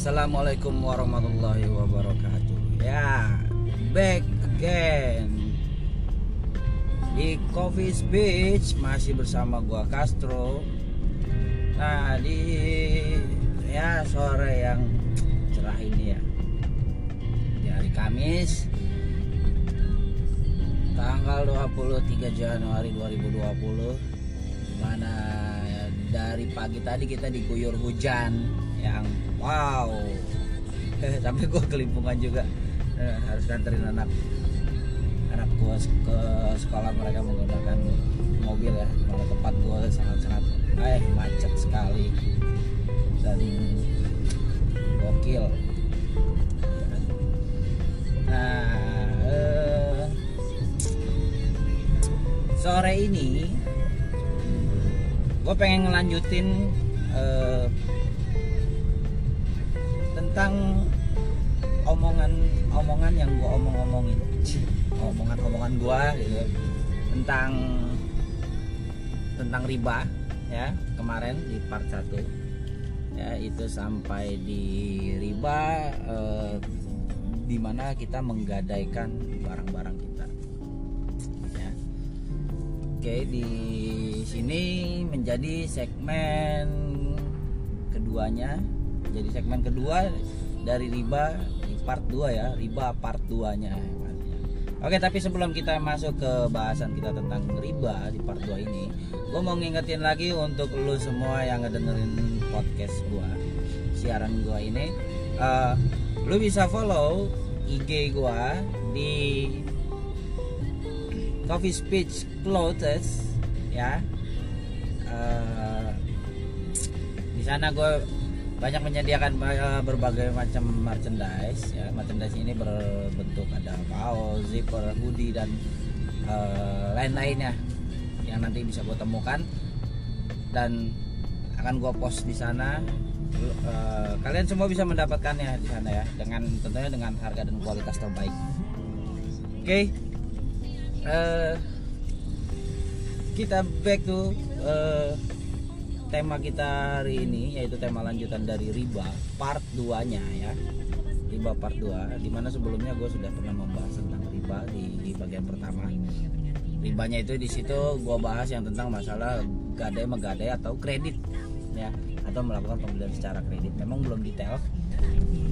Assalamualaikum warahmatullahi wabarakatuh. Ya Back again. Di Coffee Beach Masih bersama gua Castro. Nah di Ya sore yang cerah ini ya. Di hari Kamis Tanggal 23 Januari 2020 Mana dari pagi tadi kita diguyur hujan yang wow. Sampai gue kelimpungan juga. Eh, harus nganterin anak anak gue ke sekolah mereka menggunakan mobil ya. Mana tempat gue sangat sangat eh macet sekali. Dan gokil. Nah eh, sore ini gue pengen ngelanjutin eh, tentang omongan omongan yang gue omong-omongin. Omongan omongan gue gitu. Tentang tentang riba ya kemarin di part 1 ya itu sampai di riba eh, di mana kita menggadaikan barang-barang kita. Ya. Oke di sini menjadi segmen keduanya jadi segmen kedua dari riba di part 2 ya riba part 2 nya Oke tapi sebelum kita masuk ke bahasan kita tentang riba di part 2 ini Gue mau ngingetin lagi untuk lu semua yang ngedengerin podcast gue Siaran gue ini uh, Lu bisa follow IG gue di Coffee Speech Clothes ya. Uh, di sana gue banyak menyediakan eh, berbagai macam merchandise ya. Merchandise ini berbentuk ada kaos zipper hoodie dan uh, lain-lainnya yang nanti bisa gue temukan. Dan akan gue post di sana. Uh, kalian semua bisa mendapatkannya di sana ya. Dengan tentunya dengan harga dan kualitas terbaik. Oke. Okay. uh, kita back to uh, tema kita hari ini yaitu tema lanjutan dari riba part 2 nya ya. Riba part 2 di mana sebelumnya gue sudah pernah membahas tentang riba di, bagian pertama. Ribanya itu di situ gue bahas yang tentang masalah gadai megadai atau kredit ya atau melakukan pembelian secara kredit. Memang belum detail.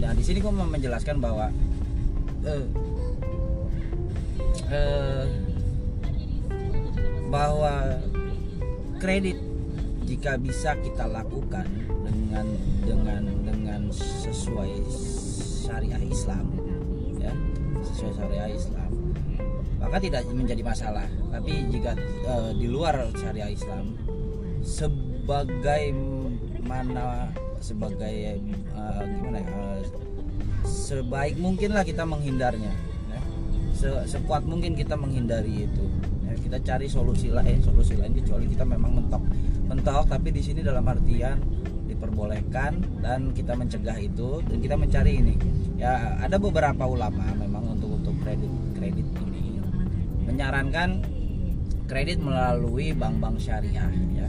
Dan di sini gue mau menjelaskan bahwa eh, eh, bahwa kredit jika bisa kita lakukan dengan dengan dengan sesuai syariah Islam ya sesuai syariah Islam maka tidak menjadi masalah tapi jika uh, di luar syariah Islam sebagai mana sebagai uh, gimana ya uh, sebaik mungkinlah kita menghindarnya ya. Se sekuat mungkin kita menghindari itu ya, kita cari solusi lain solusi lain kecuali kita memang mentok mentok tapi di sini dalam artian diperbolehkan dan kita mencegah itu dan kita mencari ini. Ya ada beberapa ulama memang untuk untuk kredit kredit ini menyarankan kredit melalui bank-bank syariah ya.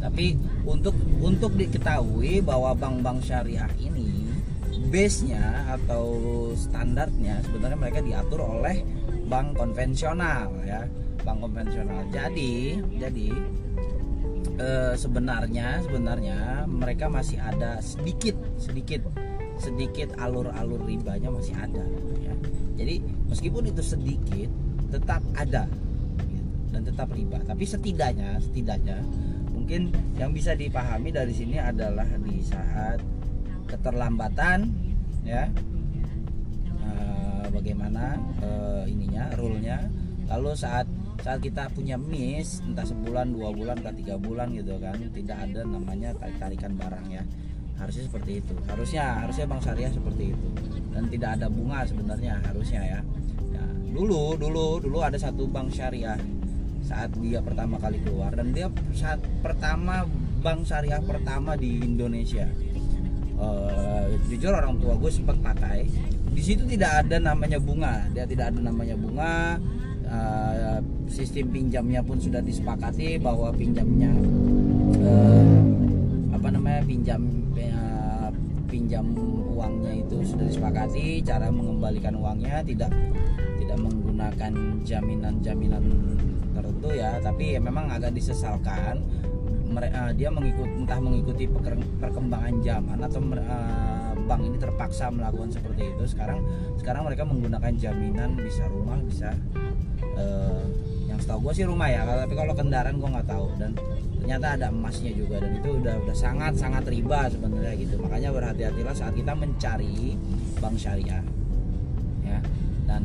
Tapi untuk untuk diketahui bahwa bank-bank syariah ini base-nya atau standarnya sebenarnya mereka diatur oleh bank konvensional ya. Bank konvensional. Jadi jadi e, sebenarnya sebenarnya mereka masih ada sedikit sedikit sedikit alur-alur ribanya masih ada ya. Jadi meskipun itu sedikit tetap ada gitu, dan tetap riba. Tapi setidaknya setidaknya mungkin yang bisa dipahami dari sini adalah di saat keterlambatan ya e, bagaimana e, ininya rule-nya lalu saat saat kita punya miss entah sebulan dua bulan atau tiga bulan gitu kan tidak ada namanya tarik tarikan barang ya. Harusnya seperti itu. Harusnya harusnya bank syariah seperti itu. Dan tidak ada bunga sebenarnya harusnya ya. Nah, dulu dulu dulu ada satu bank syariah saat dia pertama kali keluar. Dan dia saat pertama bank syariah pertama di Indonesia. Uh, jujur orang tua gue sempat pakai. Di situ tidak ada namanya bunga. Dia tidak ada namanya bunga uh, sistem pinjamnya pun sudah disepakati bahwa pinjamnya uh, apa namanya pinjam uh, pinjam uangnya itu sudah disepakati cara mengembalikan uangnya tidak tidak menggunakan jaminan-jaminan tertentu ya. Tapi ya memang agak disesalkan dia mengikut entah mengikuti perkembangan zaman atau uh, bank ini terpaksa melakukan seperti itu. Sekarang sekarang mereka menggunakan jaminan bisa rumah bisa uh, yang setahu gue sih rumah ya tapi kalau kendaraan gue nggak tahu. Dan ternyata ada emasnya juga. Dan itu udah udah sangat sangat riba sebenarnya gitu. Makanya berhati-hatilah saat kita mencari bank syariah. Ya. Dan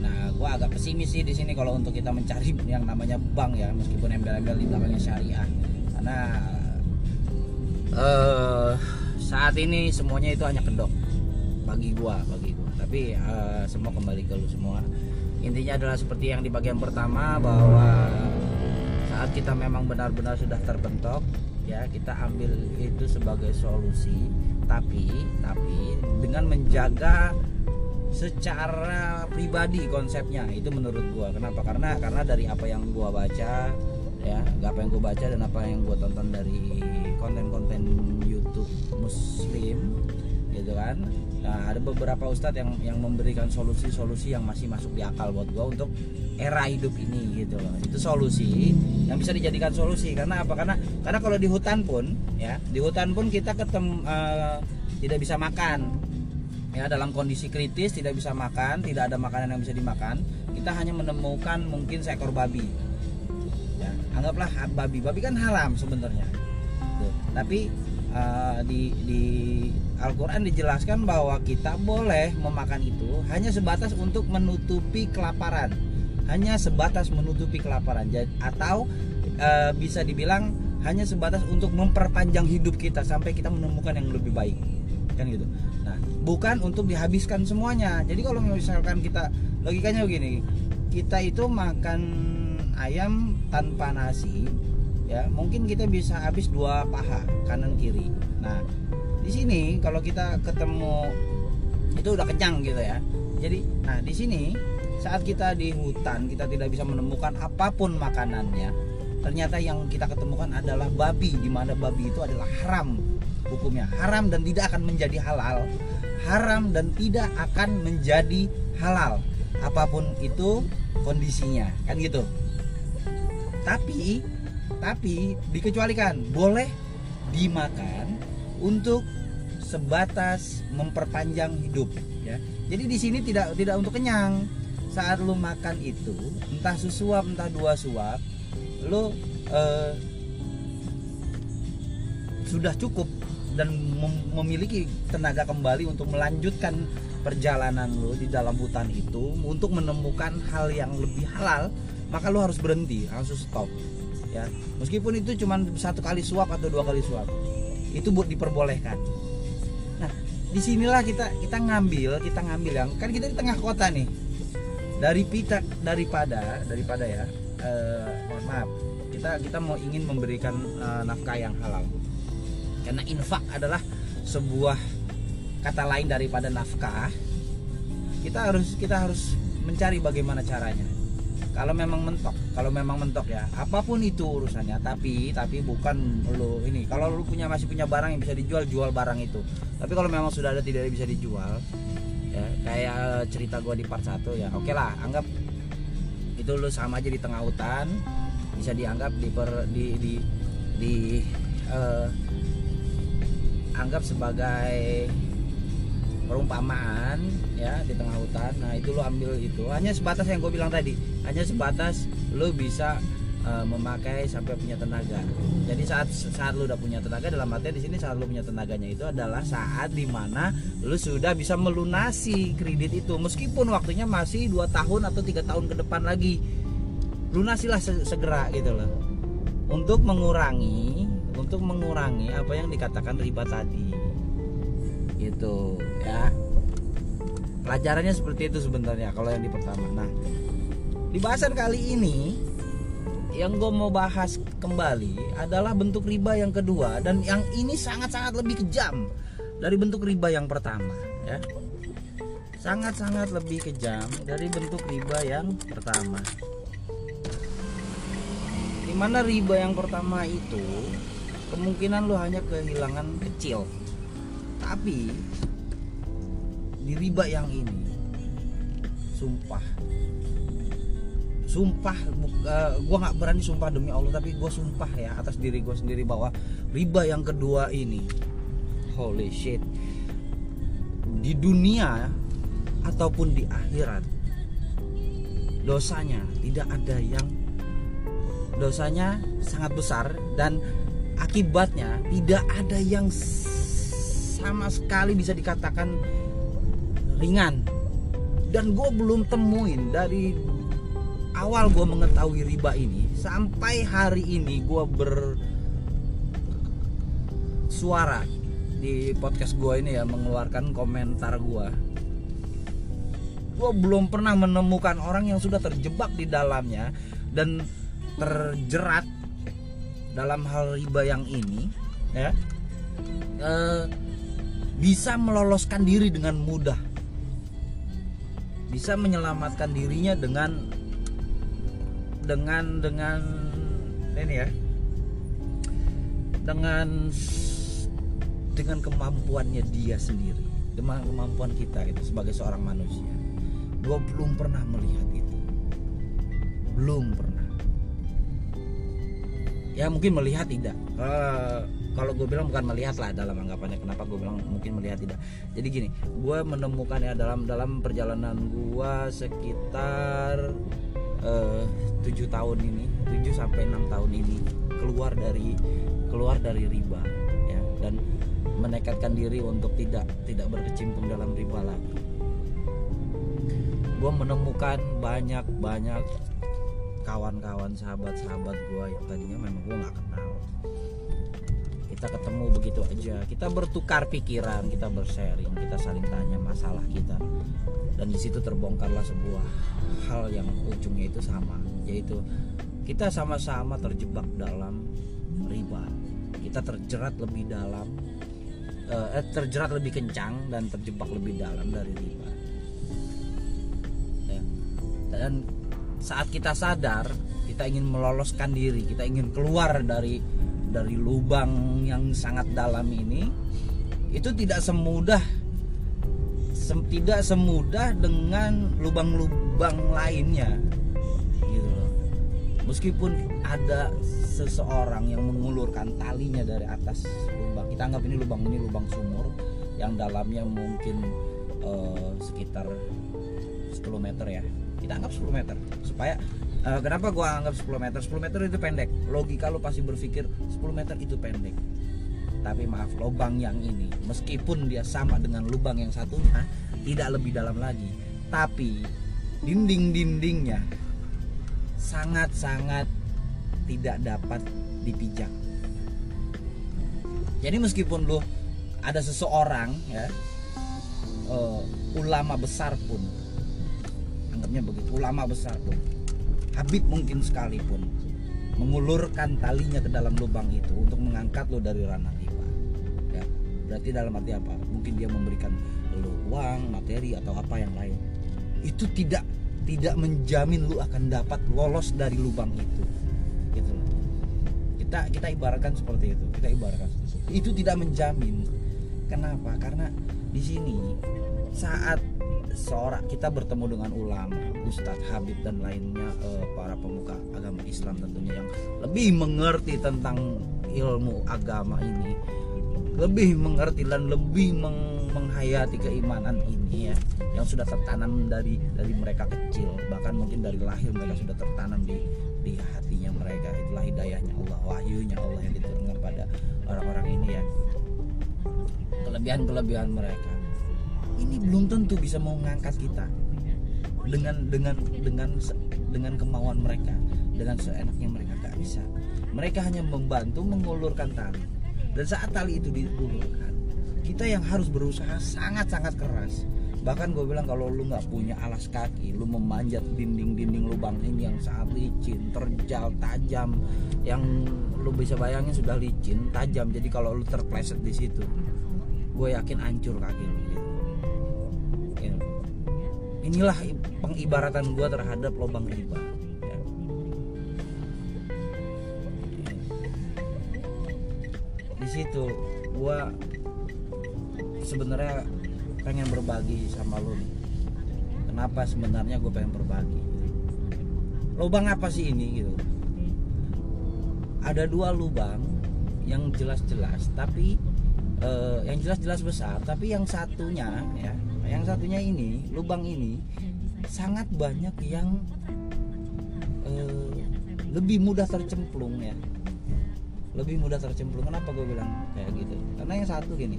nah gue agak pesimis sih di sini kalau untuk kita mencari yang namanya bank ya meskipun embel-embel di belakangnya syariah. Karena uh, saat ini semuanya itu hanya kedok bagi gua bagi gua. Tapi uh, semua kembali ke lu semua intinya adalah seperti yang di bagian pertama bahwa saat kita memang benar-benar sudah terbentuk ya kita ambil itu sebagai solusi. Tapi tapi dengan menjaga secara pribadi konsepnya itu menurut gua. Kenapa? Karena karena dari apa yang gua baca ya apa yang gua baca dan apa yang gua tonton dari konten-konten YouTube Muslim gitu kan Nah, ada beberapa ustadz yang yang memberikan solusi-solusi yang masih masuk di akal buat gua untuk era hidup ini gitu loh. Itu solusi yang bisa dijadikan solusi karena apa? Karena karena kalau di hutan pun ya, di hutan pun kita ketemu uh, tidak bisa makan. Ya, dalam kondisi kritis tidak bisa makan, tidak ada makanan yang bisa dimakan. Kita hanya menemukan mungkin seekor babi. Ya, anggaplah babi. Babi kan haram sebenarnya. Tapi uh, di di Al-Quran dijelaskan bahwa kita boleh memakan itu hanya sebatas untuk menutupi kelaparan. Hanya sebatas menutupi kelaparan. Atau uh, bisa dibilang hanya sebatas untuk memperpanjang hidup kita sampai kita menemukan yang lebih baik. Kan gitu. Nah bukan untuk dihabiskan semuanya. Jadi kalau misalkan kita logikanya begini kita itu makan ayam tanpa nasi ya mungkin kita bisa habis dua paha kanan kiri. Nah di sini kalau kita ketemu itu udah kenyang gitu ya. Jadi nah di sini saat kita di hutan kita tidak bisa menemukan apa pun makanannya ternyata yang kita ketemukan adalah babi di mana babi itu adalah haram hukumnya. Haram dan tidak akan menjadi halal. Haram dan tidak akan menjadi halal. Apa pun itu kondisinya kan gitu. Tapi tapi dikecualikan. Boleh dimakan untuk sebatas memperpanjang hidup ya. Jadi di sini tidak tidak untuk kenyang. Saat lu makan itu entah sesuap entah dua suap lu eh, sudah cukup dan mem memiliki tenaga kembali untuk melanjutkan perjalanan lu di dalam hutan itu untuk menemukan hal yang lebih halal maka lu harus berhenti harus stop ya. Meskipun itu cuma satu kali suap atau dua kali suap itu buat diperbolehkan. Nah di sinilah kita kita ngambil kita ngambil yang kan kita di tengah kota nih. Dari pita daripada daripada ya eh, mohon maaf kita kita mau ingin memberikan eh, nafkah yang halal. Karena infak adalah sebuah kata lain daripada nafkah. Kita harus kita harus mencari bagaimana caranya kalau memang mentok kalau memang mentok ya apa pun itu urusannya tapi tapi bukan lo ini. Kalau lo punya masih punya barang yang bisa dijual jual barang itu. Tapi kalau memang sudah ada tidak bisa dijual ya kayak cerita gue di part 1 ya oke okay lah anggap itu lo sama aja di tengah hutan bisa dianggap di per, di di, di uh, anggap sebagai perumpamaan ya di tengah hutan. Nah itu lo ambil itu. Hanya sebatas yang gue bilang tadi hanya sebatas lo bisa uh, memakai sampai punya tenaga. Jadi saat saat lo udah punya tenaga dalam artinya di sini saat lo punya tenaganya itu adalah saat di mana lo sudah bisa melunasi kredit itu. Meskipun waktunya masih dua tahun atau tiga tahun ke depan lagi. Lunasilah segera gitu loh. Untuk mengurangi untuk mengurangi apa yang dikatakan riba tadi. Gitu ya. Pelajarannya seperti itu sebenarnya kalau yang di pertama. Nah di bahasan kali ini yang gue mau bahas kembali adalah bentuk riba yang kedua dan yang ini sangat-sangat lebih kejam dari bentuk riba yang pertama ya. Sangat-sangat lebih kejam dari bentuk riba yang pertama. Di mana riba yang pertama itu kemungkinan lo hanya kehilangan kecil. Tapi di riba yang ini sumpah sumpah uh, gue nggak berani sumpah demi Allah tapi gue sumpah ya atas diri gue sendiri bahwa riba yang kedua ini holy shit di dunia ataupun di akhirat dosanya tidak ada yang dosanya sangat besar dan akibatnya tidak ada yang sama sekali bisa dikatakan ringan. Dan gue belum temuin dari awal gue mengetahui riba ini sampai hari ini gue bersuara di podcast gue ini ya mengeluarkan komentar gue gue belum pernah menemukan orang yang sudah terjebak di dalamnya dan terjerat dalam hal riba yang ini ya. E, bisa meloloskan diri dengan mudah. Bisa menyelamatkan dirinya dengan dengan dengan ini ya. Dengan dengan kemampuannya dia sendiri. Dengan kemampuan kita itu sebagai seorang manusia. Gue belum pernah melihat itu. Belum pernah. Ya mungkin melihat tidak. Uh, kalau gue bilang bukan melihat lah dalam anggapannya. Kenapa gue bilang mungkin melihat tidak? Jadi gini gue menemukannya dalam dalam perjalanan gue sekitar tujuh tahun ini 7 sampai enam tahun ini keluar dari keluar dari riba ya. Dan menekatkan diri untuk tidak tidak berkecimpung dalam riba lagi. Gue menemukan banyak banyak kawan-kawan sahabat-sahabat gue yang tadinya memang gue nggak kenal kita ketemu begitu aja. Kita bertukar pikiran kita bersharing kita saling tanya masalah kita. Dan di situ terbongkarlah sebuah hal yang ujungnya itu sama yaitu kita sama-sama terjebak dalam riba. Kita terjerat lebih dalam eh, terjerat lebih kencang dan terjebak lebih dalam dari riba. Ya. dan saat kita sadar kita ingin meloloskan diri kita ingin keluar dari dari lubang yang sangat dalam ini itu tidak semudah sem, tidak semudah dengan lubang-lubang lainnya. Gitu loh. Meskipun ada seseorang yang mengulurkan talinya dari atas lubang kita anggap ini lubang ini lubang sumur yang dalamnya mungkin uh, sekitar 10 meter ya. Kita anggap 10 meter supaya uh, kenapa gua anggap 10 meter? 10 meter itu pendek. Logika lo pasti berpikir 10 meter itu pendek. Tapi maaf lubang yang ini meskipun dia sama dengan lubang yang satunya tidak lebih dalam lagi. Tapi dinding-dindingnya sangat-sangat tidak dapat dipijak. Jadi meskipun lo ada seseorang ya uh, ulama besar pun anggapnya begitu ulama besar pun Habib mungkin sekalipun mengulurkan talinya ke dalam lubang itu untuk mengangkat lo dari ranah riba. Ya berarti dalam arti apa? Mungkin dia memberikan lo uang materi atau apa yang lain. Itu tidak tidak menjamin lu akan dapat lolos dari lubang itu. Gitu kita kita ibaratkan seperti itu. Kita ibaratkan itu tidak menjamin. Kenapa? Karena di sini saat seorang kita bertemu dengan ulama, Ustadz Habib dan lainnya eh, para pemuka agama Islam tentunya yang lebih mengerti tentang ilmu agama ini, lebih mengerti dan lebih meng, menghayati keimanan ini ya, yang sudah tertanam dari dari mereka kecil, bahkan mungkin dari lahir mereka sudah tertanam di di hatinya mereka. Itulah hidayahnya Allah, wahyunya Allah yang diturunkan pada orang-orang ini ya. Kelebihan-kelebihan mereka ini belum tentu bisa mengangkat kita dengan dengan dengan dengan kemauan mereka dengan seenaknya mereka nggak bisa. Mereka hanya membantu mengulurkan tali. Dan saat tali itu diulurkan kita yang harus berusaha sangat sangat keras. Bahkan gue bilang kalau lu nggak punya alas kaki lu memanjat dinding-dinding lubang ini yang sangat licin terjal tajam yang lu bisa bayangin sudah licin tajam. Jadi kalau lu terpleset di situ gue yakin hancur kaki lu inilah pengibaratan gue terhadap lubang riba. Di situ gue sebenarnya pengen berbagi sama lo nih. Kenapa sebenarnya gue pengen berbagi? Lubang apa sih ini gitu? Ada dua lubang yang jelas-jelas tapi eh, yang jelas-jelas besar tapi yang satunya ya yang satunya ini lubang ini sangat banyak yang eh, lebih mudah tercemplung ya. Lebih mudah tercemplung. Kenapa gue bilang kayak gitu? Karena yang satu gini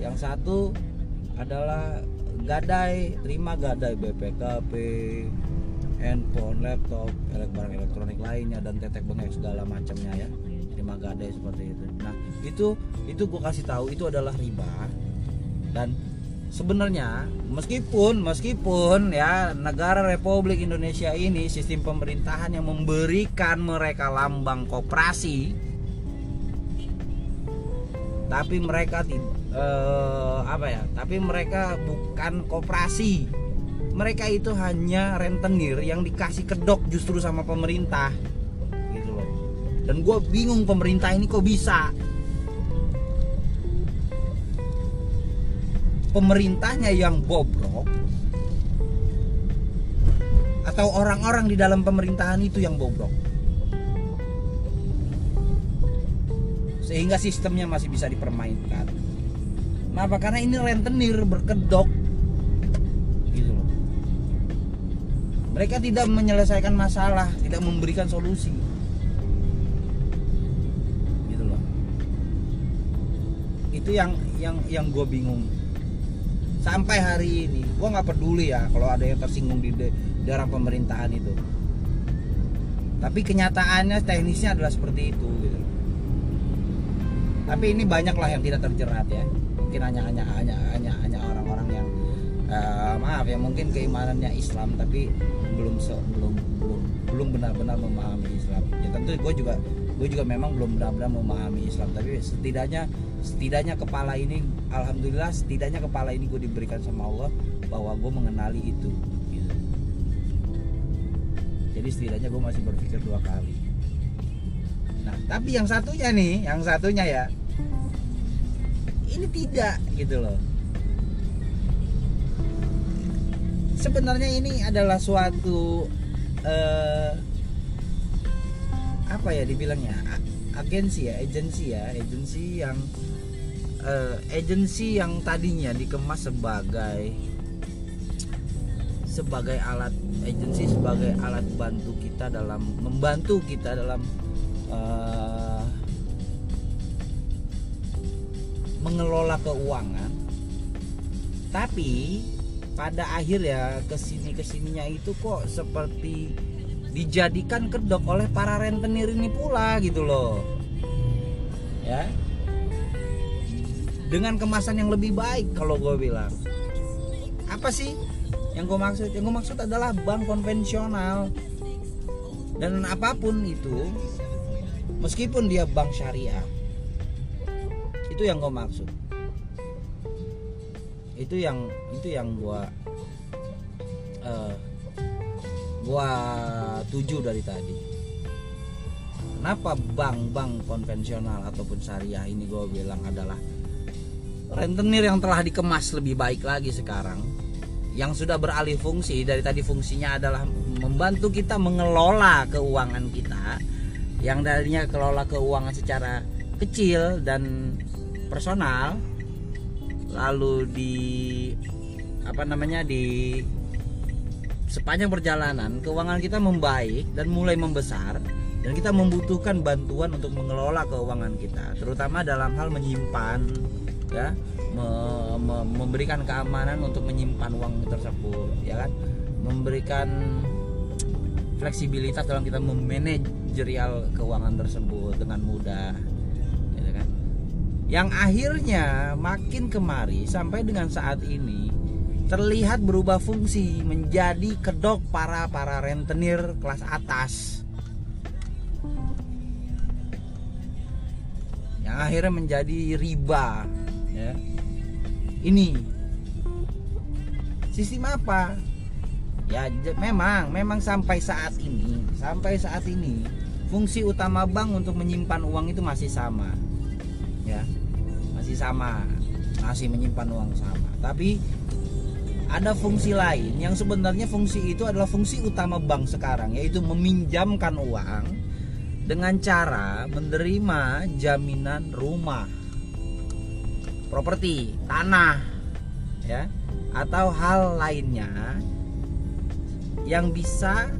yang satu adalah gadai terima gadai BPKP handphone laptop barang elektronik lainnya dan tetek bengek segala macamnya ya. Terima gadai seperti itu. Nah itu itu gue kasih tahu itu adalah riba dan sebenarnya meskipun meskipun ya negara Republik Indonesia ini sistem pemerintahan yang memberikan mereka lambang koperasi tapi mereka eh, apa ya tapi mereka bukan koperasi. Mereka itu hanya rentenir yang dikasih kedok justru sama pemerintah gitu loh. Dan gue bingung pemerintah ini kok bisa pemerintahnya yang bobrok atau orang-orang di dalam pemerintahan itu yang bobrok sehingga sistemnya masih bisa dipermainkan Kenapa? Karena ini rentenir berkedok gitu loh. Mereka tidak menyelesaikan masalah, tidak memberikan solusi. Gitu loh. Itu yang yang yang gue bingung. Sampai hari ini, gue nggak peduli ya kalau ada yang tersinggung di daerah pemerintahan itu. Tapi kenyataannya teknisnya adalah seperti itu. Gitu. Tapi ini banyaklah yang tidak terjerat ya mungkin hanya hanya hanya hanya hanya orang-orang yang uh, maaf ya mungkin keimanannya Islam tapi belum belum belum belum benar-benar memahami Islam ya tentu gue juga gue juga memang belum benar-benar memahami Islam tapi setidaknya setidaknya kepala ini alhamdulillah setidaknya kepala ini gue diberikan sama Allah bahwa gue mengenali itu gitu. jadi setidaknya gue masih berpikir dua kali nah tapi yang satunya nih yang satunya ya ini tidak gitu loh sebenarnya ini adalah suatu uh, apa ya dibilangnya agensi ya agensi ya agensi yang uh, agensi yang tadinya dikemas sebagai sebagai alat agensi sebagai alat bantu kita dalam membantu kita dalam uh, mengelola keuangan. Tapi pada akhir ya ke sini ke sininya itu kok seperti dijadikan kedok oleh para rentenir ini pula gitu loh. Ya. Dengan kemasan yang lebih baik kalau gue bilang. Apa sih yang gue maksud? Yang gue maksud adalah bank konvensional. Dan apa pun itu meskipun dia bank syariah itu yang gue maksud. Itu yang itu yang gue uh, gua tuju dari tadi. Kenapa bank-bank konvensional ataupun syariah ini gue bilang adalah rentenir yang telah dikemas lebih baik lagi sekarang yang sudah beralih fungsi dari tadi fungsinya adalah membantu kita mengelola keuangan kita yang darinya kelola keuangan secara kecil dan personal lalu di apa namanya di sepanjang perjalanan keuangan kita membaik dan mulai membesar dan kita membutuhkan bantuan untuk mengelola keuangan kita terutama dalam hal menyimpan ya me, me, memberikan keamanan untuk menyimpan uang tersebut ya kan? Memberikan fleksibilitas dalam kita memanajerial keuangan tersebut dengan mudah yang akhirnya makin kemari sampai dengan saat ini terlihat berubah fungsi menjadi kedok para para rentenir kelas atas. Yang akhirnya menjadi riba ya. ini. Sistem apa? Ya memang memang sampai saat ini sampai saat ini fungsi utama bank untuk menyimpan uang itu masih sama ya. Masih sama masih menyimpan uang sama. Tapi ada fungsi lain yang sebenarnya fungsi itu adalah fungsi utama bank sekarang yaitu meminjamkan uang dengan cara menerima jaminan rumah properti tanah ya atau hal lainnya yang bisa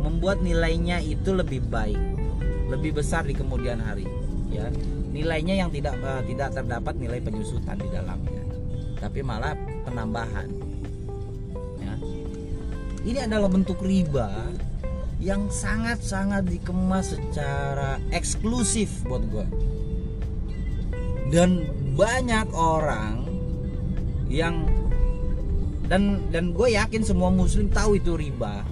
membuat nilainya itu lebih baik lebih besar di kemudian hari ya. Nilainya yang tidak uh, tidak terdapat nilai penyusutan di dalamnya tapi malah penambahan ini adalah bentuk riba yang sangat-sangat dikemas secara eksklusif buat gue dan banyak orang yang dan dan gue yakin semua muslim tahu itu riba.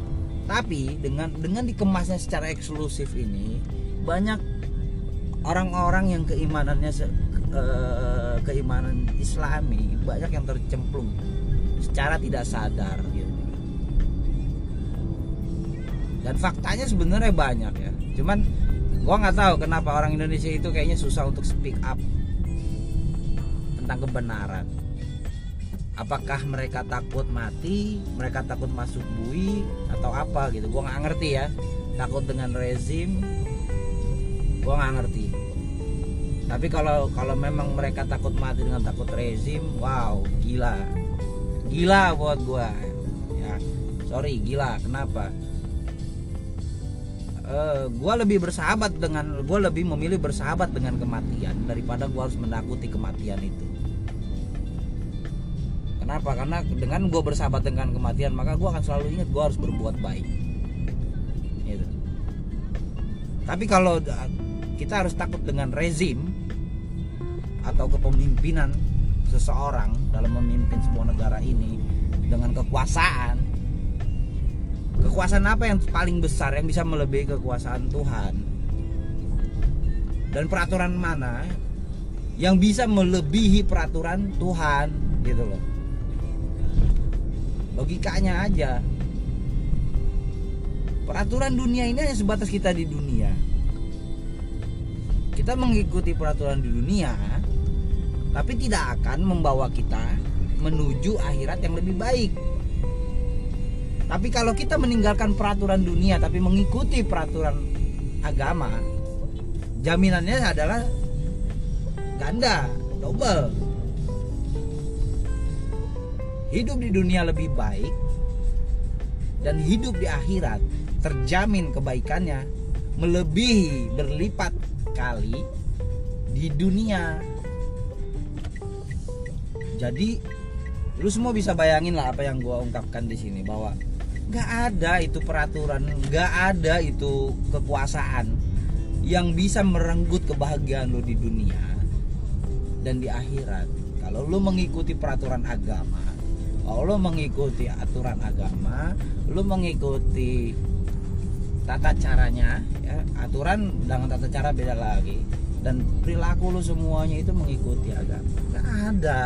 Tapi dengan dengan dikemasnya secara eksklusif ini banyak orang-orang yang keimanannya uh, keimanan Islami banyak yang tercemplung secara tidak sadar Dan faktanya sebenarnya banyak ya. Cuman gua nggak tahu kenapa orang Indonesia itu kayaknya susah untuk speak up tentang kebenaran. Apakah mereka takut mati, mereka takut masuk bui atau apa gitu? Gua nggak ngerti ya. Takut dengan rezim, gue nggak ngerti tapi kalau kalau memang mereka takut mati dengan takut rezim wow gila gila buat gue ya sorry gila kenapa eh, gue lebih bersahabat dengan gue lebih memilih bersahabat dengan kematian daripada gue harus menakuti kematian itu. Kenapa? Karena dengan gue bersahabat dengan kematian maka gue akan selalu ingat gue harus berbuat baik. Gitu. tapi kalau kita harus takut dengan rezim atau kepemimpinan seseorang dalam memimpin sebuah negara ini dengan kekuasaan kekuasaan apa yang paling besar yang bisa melebihi kekuasaan Tuhan? Dan peraturan mana yang bisa melebihi peraturan Tuhan? Gitu loh. Logikanya aja. Peraturan dunia ini hanya sebatas kita di dunia. Kita mengikuti peraturan di dunia tapi tidak akan membawa kita menuju akhirat yang lebih baik tapi kalau kita meninggalkan peraturan dunia tapi mengikuti peraturan agama jaminannya adalah ganda double. Hidup di dunia lebih baik dan hidup di akhirat terjamin kebaikannya melebihi berlipat kali di dunia. Jadi lu semua bisa bayangin lah apa yang gue ungkapkan di sini bahwa nggak ada itu peraturan nggak ada itu kekuasaan yang bisa merenggut kebahagiaan lu di dunia dan di akhirat. Kalau lu mengikuti peraturan agama kalau lu mengikuti aturan agama lu mengikuti tata caranya ya aturan dengan tata cara beda lagi. Dan perilaku lu semuanya itu mengikuti agama. Nggak ada.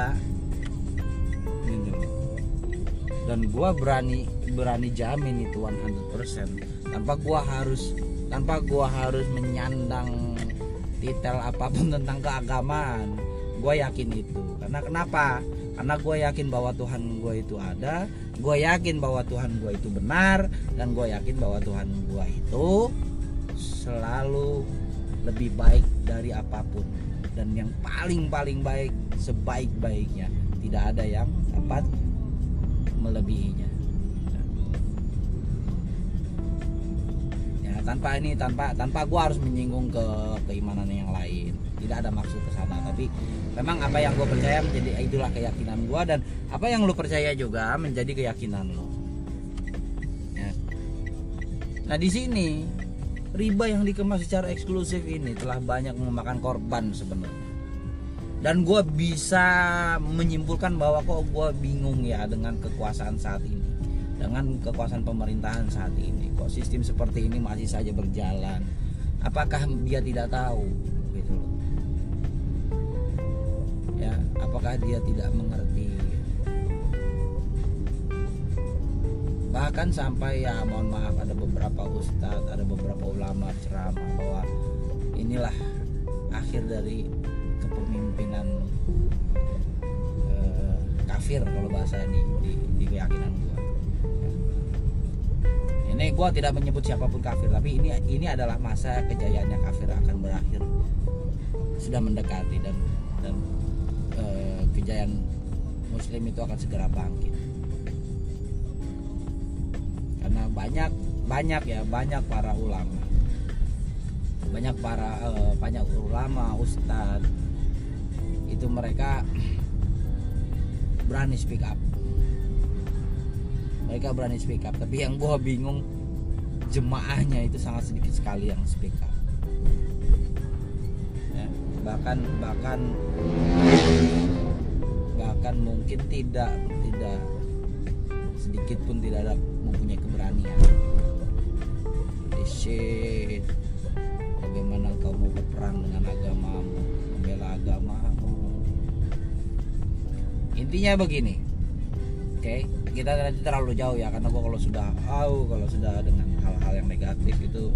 Dan gua berani berani jamin itu 100% tanpa gua harus tanpa gua harus menyandang detail apa pun tentang keagamaan gua yakin itu. Karena kenapa? Karena gue yakin bahwa Tuhan gue itu ada gue yakin bahwa Tuhan gue itu benar dan gue yakin bahwa Tuhan gue itu selalu lebih baik dari apa pun. Dan yang paling paling baik sebaik baiknya tidak ada yang dapat melebihinya. Ya tanpa ini tanpa tanpa gue harus menyinggung ke keimanan yang lain. Tidak ada maksud ke sana tapi memang apa yang gue percaya menjadi itulah keyakinan gue dan apa yang lu percaya juga menjadi keyakinan lo ya. nah di sini riba yang dikemas secara eksklusif ini telah banyak memakan korban sebenarnya dan gue bisa menyimpulkan bahwa kok gue bingung ya dengan kekuasaan saat ini. Dengan kekuasaan pemerintahan saat ini. Kok sistem seperti ini masih saja berjalan. Apakah dia tidak tahu? Gitu loh. Ya apakah dia tidak mengerti? Bahkan sampai ya mohon maaf ada beberapa ustadz ada beberapa ulama ceramah bahwa inilah akhir dari kepemimpinan eh, kafir kalau bahasa di, di, di keyakinan gua. Ini gua tidak menyebut siapa pun kafir tapi ini ini adalah masa kejayaannya kafir akan berakhir. Sudah mendekati dan dan eh, kejayaan muslim itu akan segera bangkit. Karena banyak banyak ya banyak para ulama. Banyak para eh, banyak ulama ustadz itu mereka berani speak up. Mereka berani speak up. Tapi yang gua bingung jemaahnya itu sangat sedikit sekali yang speak up. Ya, bahkan bahkan bahkan mungkin tidak tidak sedikit pun tidak ada mempunyai keberanian. Shit. Bagaimana kau mau berperang dengan agamamu membela agamamu intinya begini. Oke kita nanti terlalu jauh ya karena gua kalau sudah tahu kalau sudah dengan hal-hal yang negatif itu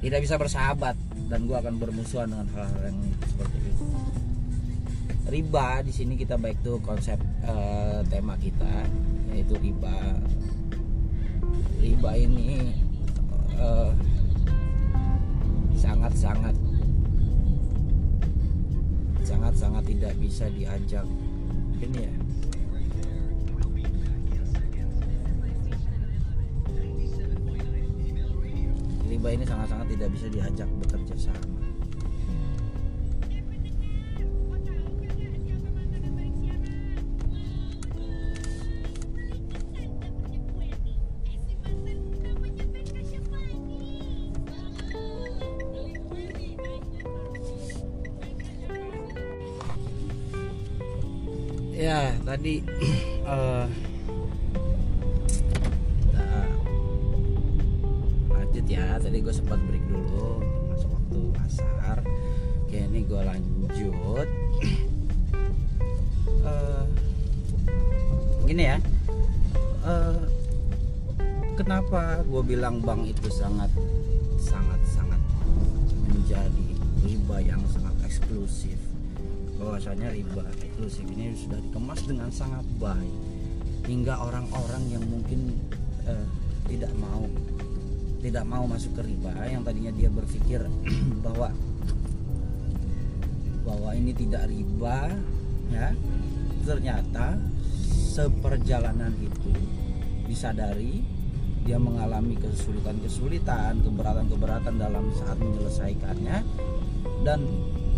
tidak bisa bersahabat dan gua akan bermusuhan dengan hal-hal yang seperti itu. Riba di sini kita baik tuh konsep eh, tema kita yaitu riba. Riba ini eh, sangat-sangat sangat-sangat tidak bisa diajak ini ya. Riba ini sangat-sangat tidak bisa diajak bekerja sama ya tadi eh kita lanjut ya. Tadi gue sempat break dulu masuk waktu asar oke ini gue lanjut. Eh, gini ya. Eh, kenapa gue bilang bank itu sangat sangat sangat menjadi riba yang sangat eksklusif? Bahwasanya riba eksklusif ini sudah dikemas dengan sangat baik. Hingga orang-orang yang mungkin eh, tidak mau tidak mau masuk ke riba yang tadinya dia berpikir bahwa bahwa ini tidak riba ya ternyata seperjalanan itu disadari dia mengalami kesulitan-kesulitan keberatan-keberatan dalam saat menyelesaikannya dan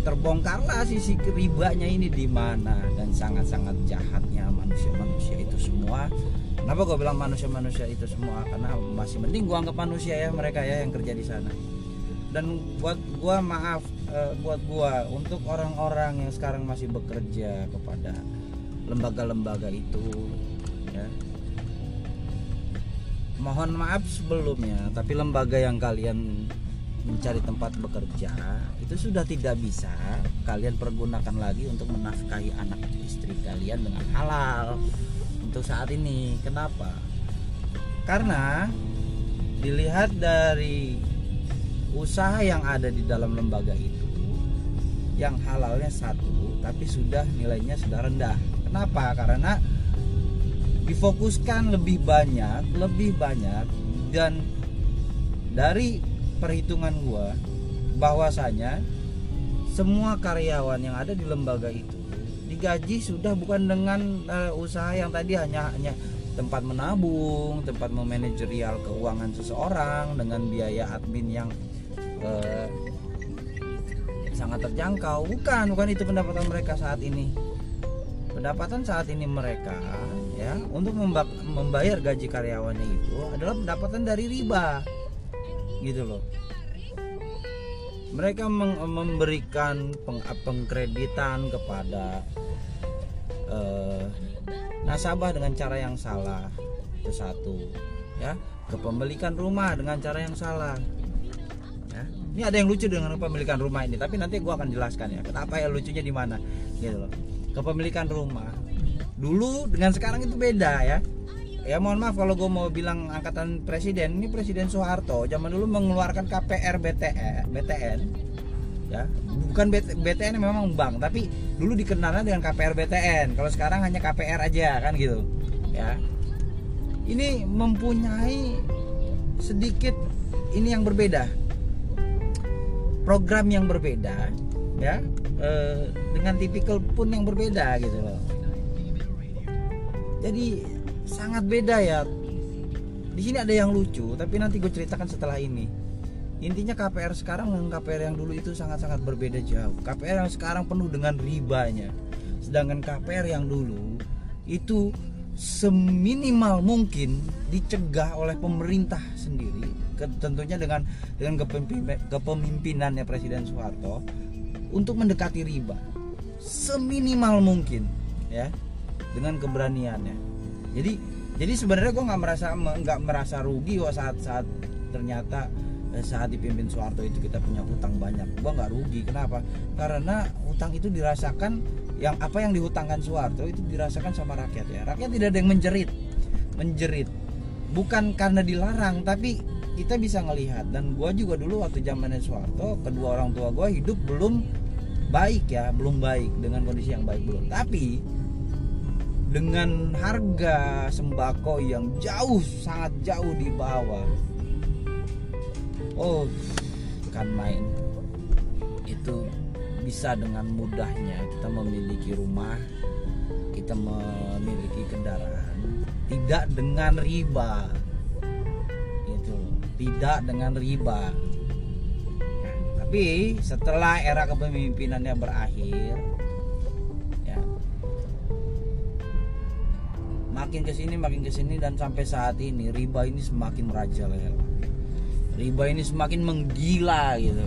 terbongkarlah sisi ribanya ini di mana. Dan sangat-sangat jahatnya manusia-manusia itu semua. Kenapa gue bilang manusia-manusia itu semua? Karena masih mending gue anggap manusia ya mereka ya yang kerja di sana. Dan buat gue maaf eh, buat gue untuk orang-orang yang sekarang masih bekerja kepada lembaga-lembaga itu ya. Mohon maaf sebelumnya tapi lembaga yang kalian mencari tempat bekerja itu sudah tidak bisa kalian pergunakan lagi untuk menafkahi anak istri kalian dengan halal untuk saat ini. Kenapa? Karena dilihat dari usaha yang ada di dalam lembaga itu yang halalnya satu tapi sudah nilainya sudah rendah. Kenapa? Karena difokuskan lebih banyak lebih banyak dan dari perhitungan gua bahwasanya semua karyawan yang ada di lembaga itu digaji sudah bukan dengan eh, usaha yang tadi hanya hanya tempat menabung, tempat memanajerial keuangan seseorang dengan biaya admin yang eh, sangat terjangkau. Bukan, bukan itu pendapatan mereka saat ini. Pendapatan saat ini mereka ya untuk memba- membayar gaji karyawannya itu adalah pendapatan dari riba. Gitu loh. Mereka memberikan peng- pengkreditan kepada eh, nasabah dengan cara yang salah. Itu satu ya. Kepemilikan rumah dengan cara yang salah ya. Ini ada yang lucu dengan kepemilikan rumah ini tapi nanti gua akan jelaskan ya kenapa ya lucunya di mana gitu loh. Kepemilikan rumah dulu dengan sekarang itu beda ya ya mohon maaf kalau gue mau bilang angkatan presiden. Ini presiden Soeharto zaman dulu mengeluarkan KPR BTN BTN ya. Bukan BT, BTN memang bank tapi dulu dikenalnya dengan KPR BTN kalau sekarang hanya KPR aja kan gitu ya. Ini mempunyai sedikit ini yang berbeda. Program yang berbeda ya. Eh, dengan tipikal pun yang berbeda gitu loh. Jadi sangat beda ya. Di sini ada yang lucu tapi nanti gue ceritakan setelah ini. Intinya KPR sekarang dengan KPR yang dulu itu sangat-sangat berbeda jauh. KPR yang sekarang penuh dengan ribanya. Sedangkan KPR yang dulu itu seminimal mungkin dicegah oleh pemerintah sendiri tentunya dengan dengan kepemimpinannya Presiden Soeharto untuk mendekati riba. Seminimal mungkin ya dengan keberaniannya jadi jadi sebenarnya gue nggak merasa nggak merasa rugi kok saat saat ternyata eh, saat dipimpin Soeharto itu kita punya hutang banyak. Gue nggak rugi. Kenapa? Karena hutang itu dirasakan yang apa yang dihutangkan Soeharto itu dirasakan sama rakyat ya. Rakyat tidak ada yang menjerit. Menjerit. Bukan karena dilarang tapi kita bisa ngelihat. Dan gue juga dulu waktu zamannya Soeharto kedua orang tua gue hidup belum baik ya belum baik. Dengan kondisi yang baik belum. Tapi dengan harga sembako yang jauh sangat jauh di bawah. Oh kan main. Itu bisa dengan mudahnya. Kita memiliki rumah kita memiliki kendaraan. Tidak dengan riba. Itu tidak dengan riba. Ya, tapi setelah era kepemimpinannya berakhir makin ke sini makin ke sini dan sampai saat ini riba ini semakin merajalela riba ini semakin menggila gitu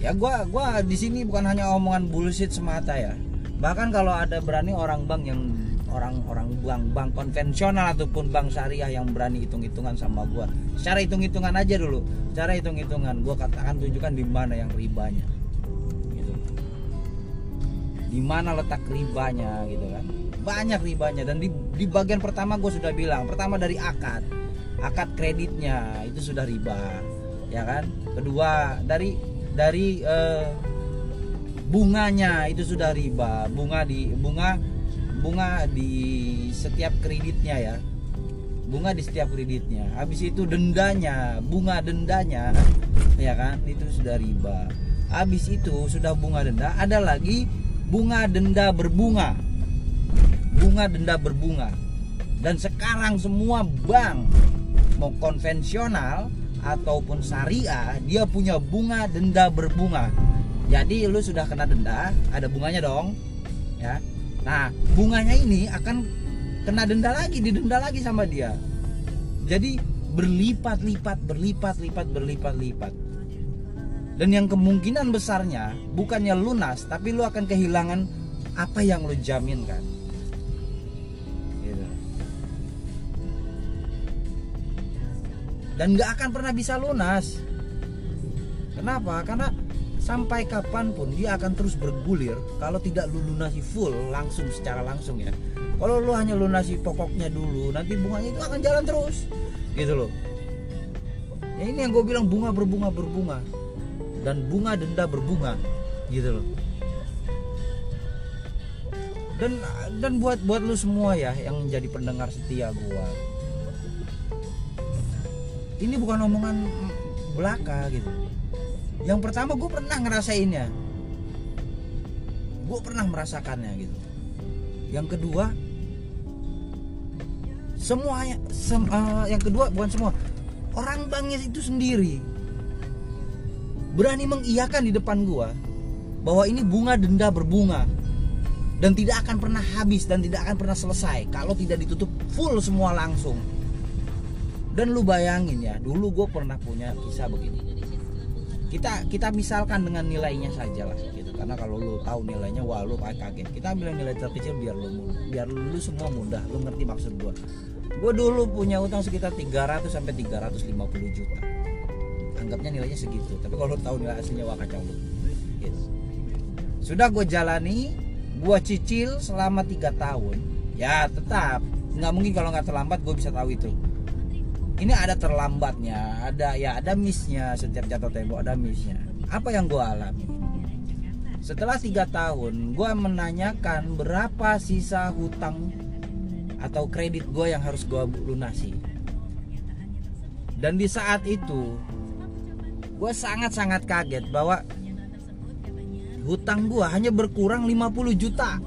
ya gua gua di sini bukan hanya omongan bullshit semata ya. Bahkan kalau ada berani orang bank yang orang-orang bank bank konvensional ataupun bank syariah yang berani hitung-hitungan sama gua. Secara hitung-hitungan aja dulu. Secara hitung-hitungan gua katakan tunjukkan di mana yang ribanya di mana letak ribanya gitu kan. Banyak ribanya dan di, di bagian pertama gue sudah bilang pertama dari akad akad kreditnya itu sudah riba ya kan. Kedua dari dari eh, bunganya itu sudah riba bunga di bunga bunga di setiap kreditnya ya. Bunga di setiap kreditnya. Habis itu dendanya bunga dendanya ya kan itu sudah riba. Habis itu sudah bunga denda ada lagi bunga denda berbunga. Bunga denda berbunga. Dan sekarang semua bank mau konvensional ataupun syariah dia punya bunga denda berbunga. Jadi lu sudah kena denda ada bunganya dong ya. Nah bunganya ini akan kena denda lagi didenda lagi sama dia. Jadi berlipat-lipat berlipat-lipat berlipat-lipat dan yang kemungkinan besarnya bukannya lunas tapi lu akan kehilangan apa yang lu jaminkan gitu. dan gak akan pernah bisa lunas. Kenapa? Karena sampai kapan pun dia akan terus bergulir kalau tidak lu lunasi full langsung secara langsung ya. Kalau lu hanya lunasi pokoknya dulu nanti bunganya itu akan jalan terus. Gitu loh. Ya ini yang gue bilang bunga berbunga berbunga dan bunga denda berbunga gitu loh. Dan dan buat buat lu semua ya yang menjadi pendengar setia gua. Ini bukan omongan belaka gitu. Yang pertama gue pernah ngerasainnya. Gue pernah merasakannya gitu. Yang kedua semuanya sem, uh, yang kedua bukan semua orang banknya itu sendiri berani mengiyakan di depan gua bahwa ini bunga denda berbunga dan tidak akan pernah habis dan tidak akan pernah selesai kalau tidak ditutup full semua langsung. Dan lu bayangin ya dulu gue pernah punya kisah begini. Kita kita misalkan dengan nilainya saja lah gitu. Karena kalau lu tahu nilainya wah lu kaget. Kita bilang nilai terkecil biar lu biar lu semua mudah. Lu ngerti maksud gue gue dulu punya utang sekitar 300 sampai 350 juta anggapnya nilainya segitu. Tapi kalau tahu nilai aslinya wah kacau yes. sudah gue jalani gue cicil selama tiga tahun. Ya tetap. Nggak mungkin kalau nggak terlambat gue bisa tahu itu. Ini ada terlambatnya ada ya ada missnya. Setiap jatuh tempo ada missnya. Apa yang gue alami? Setelah tiga tahun gue menanyakan berapa sisa hutang atau kredit gue yang harus gue lunasi. Dan di saat itu gue sangat-sangat kaget bahwa hutang gue hanya berkurang 50 juta.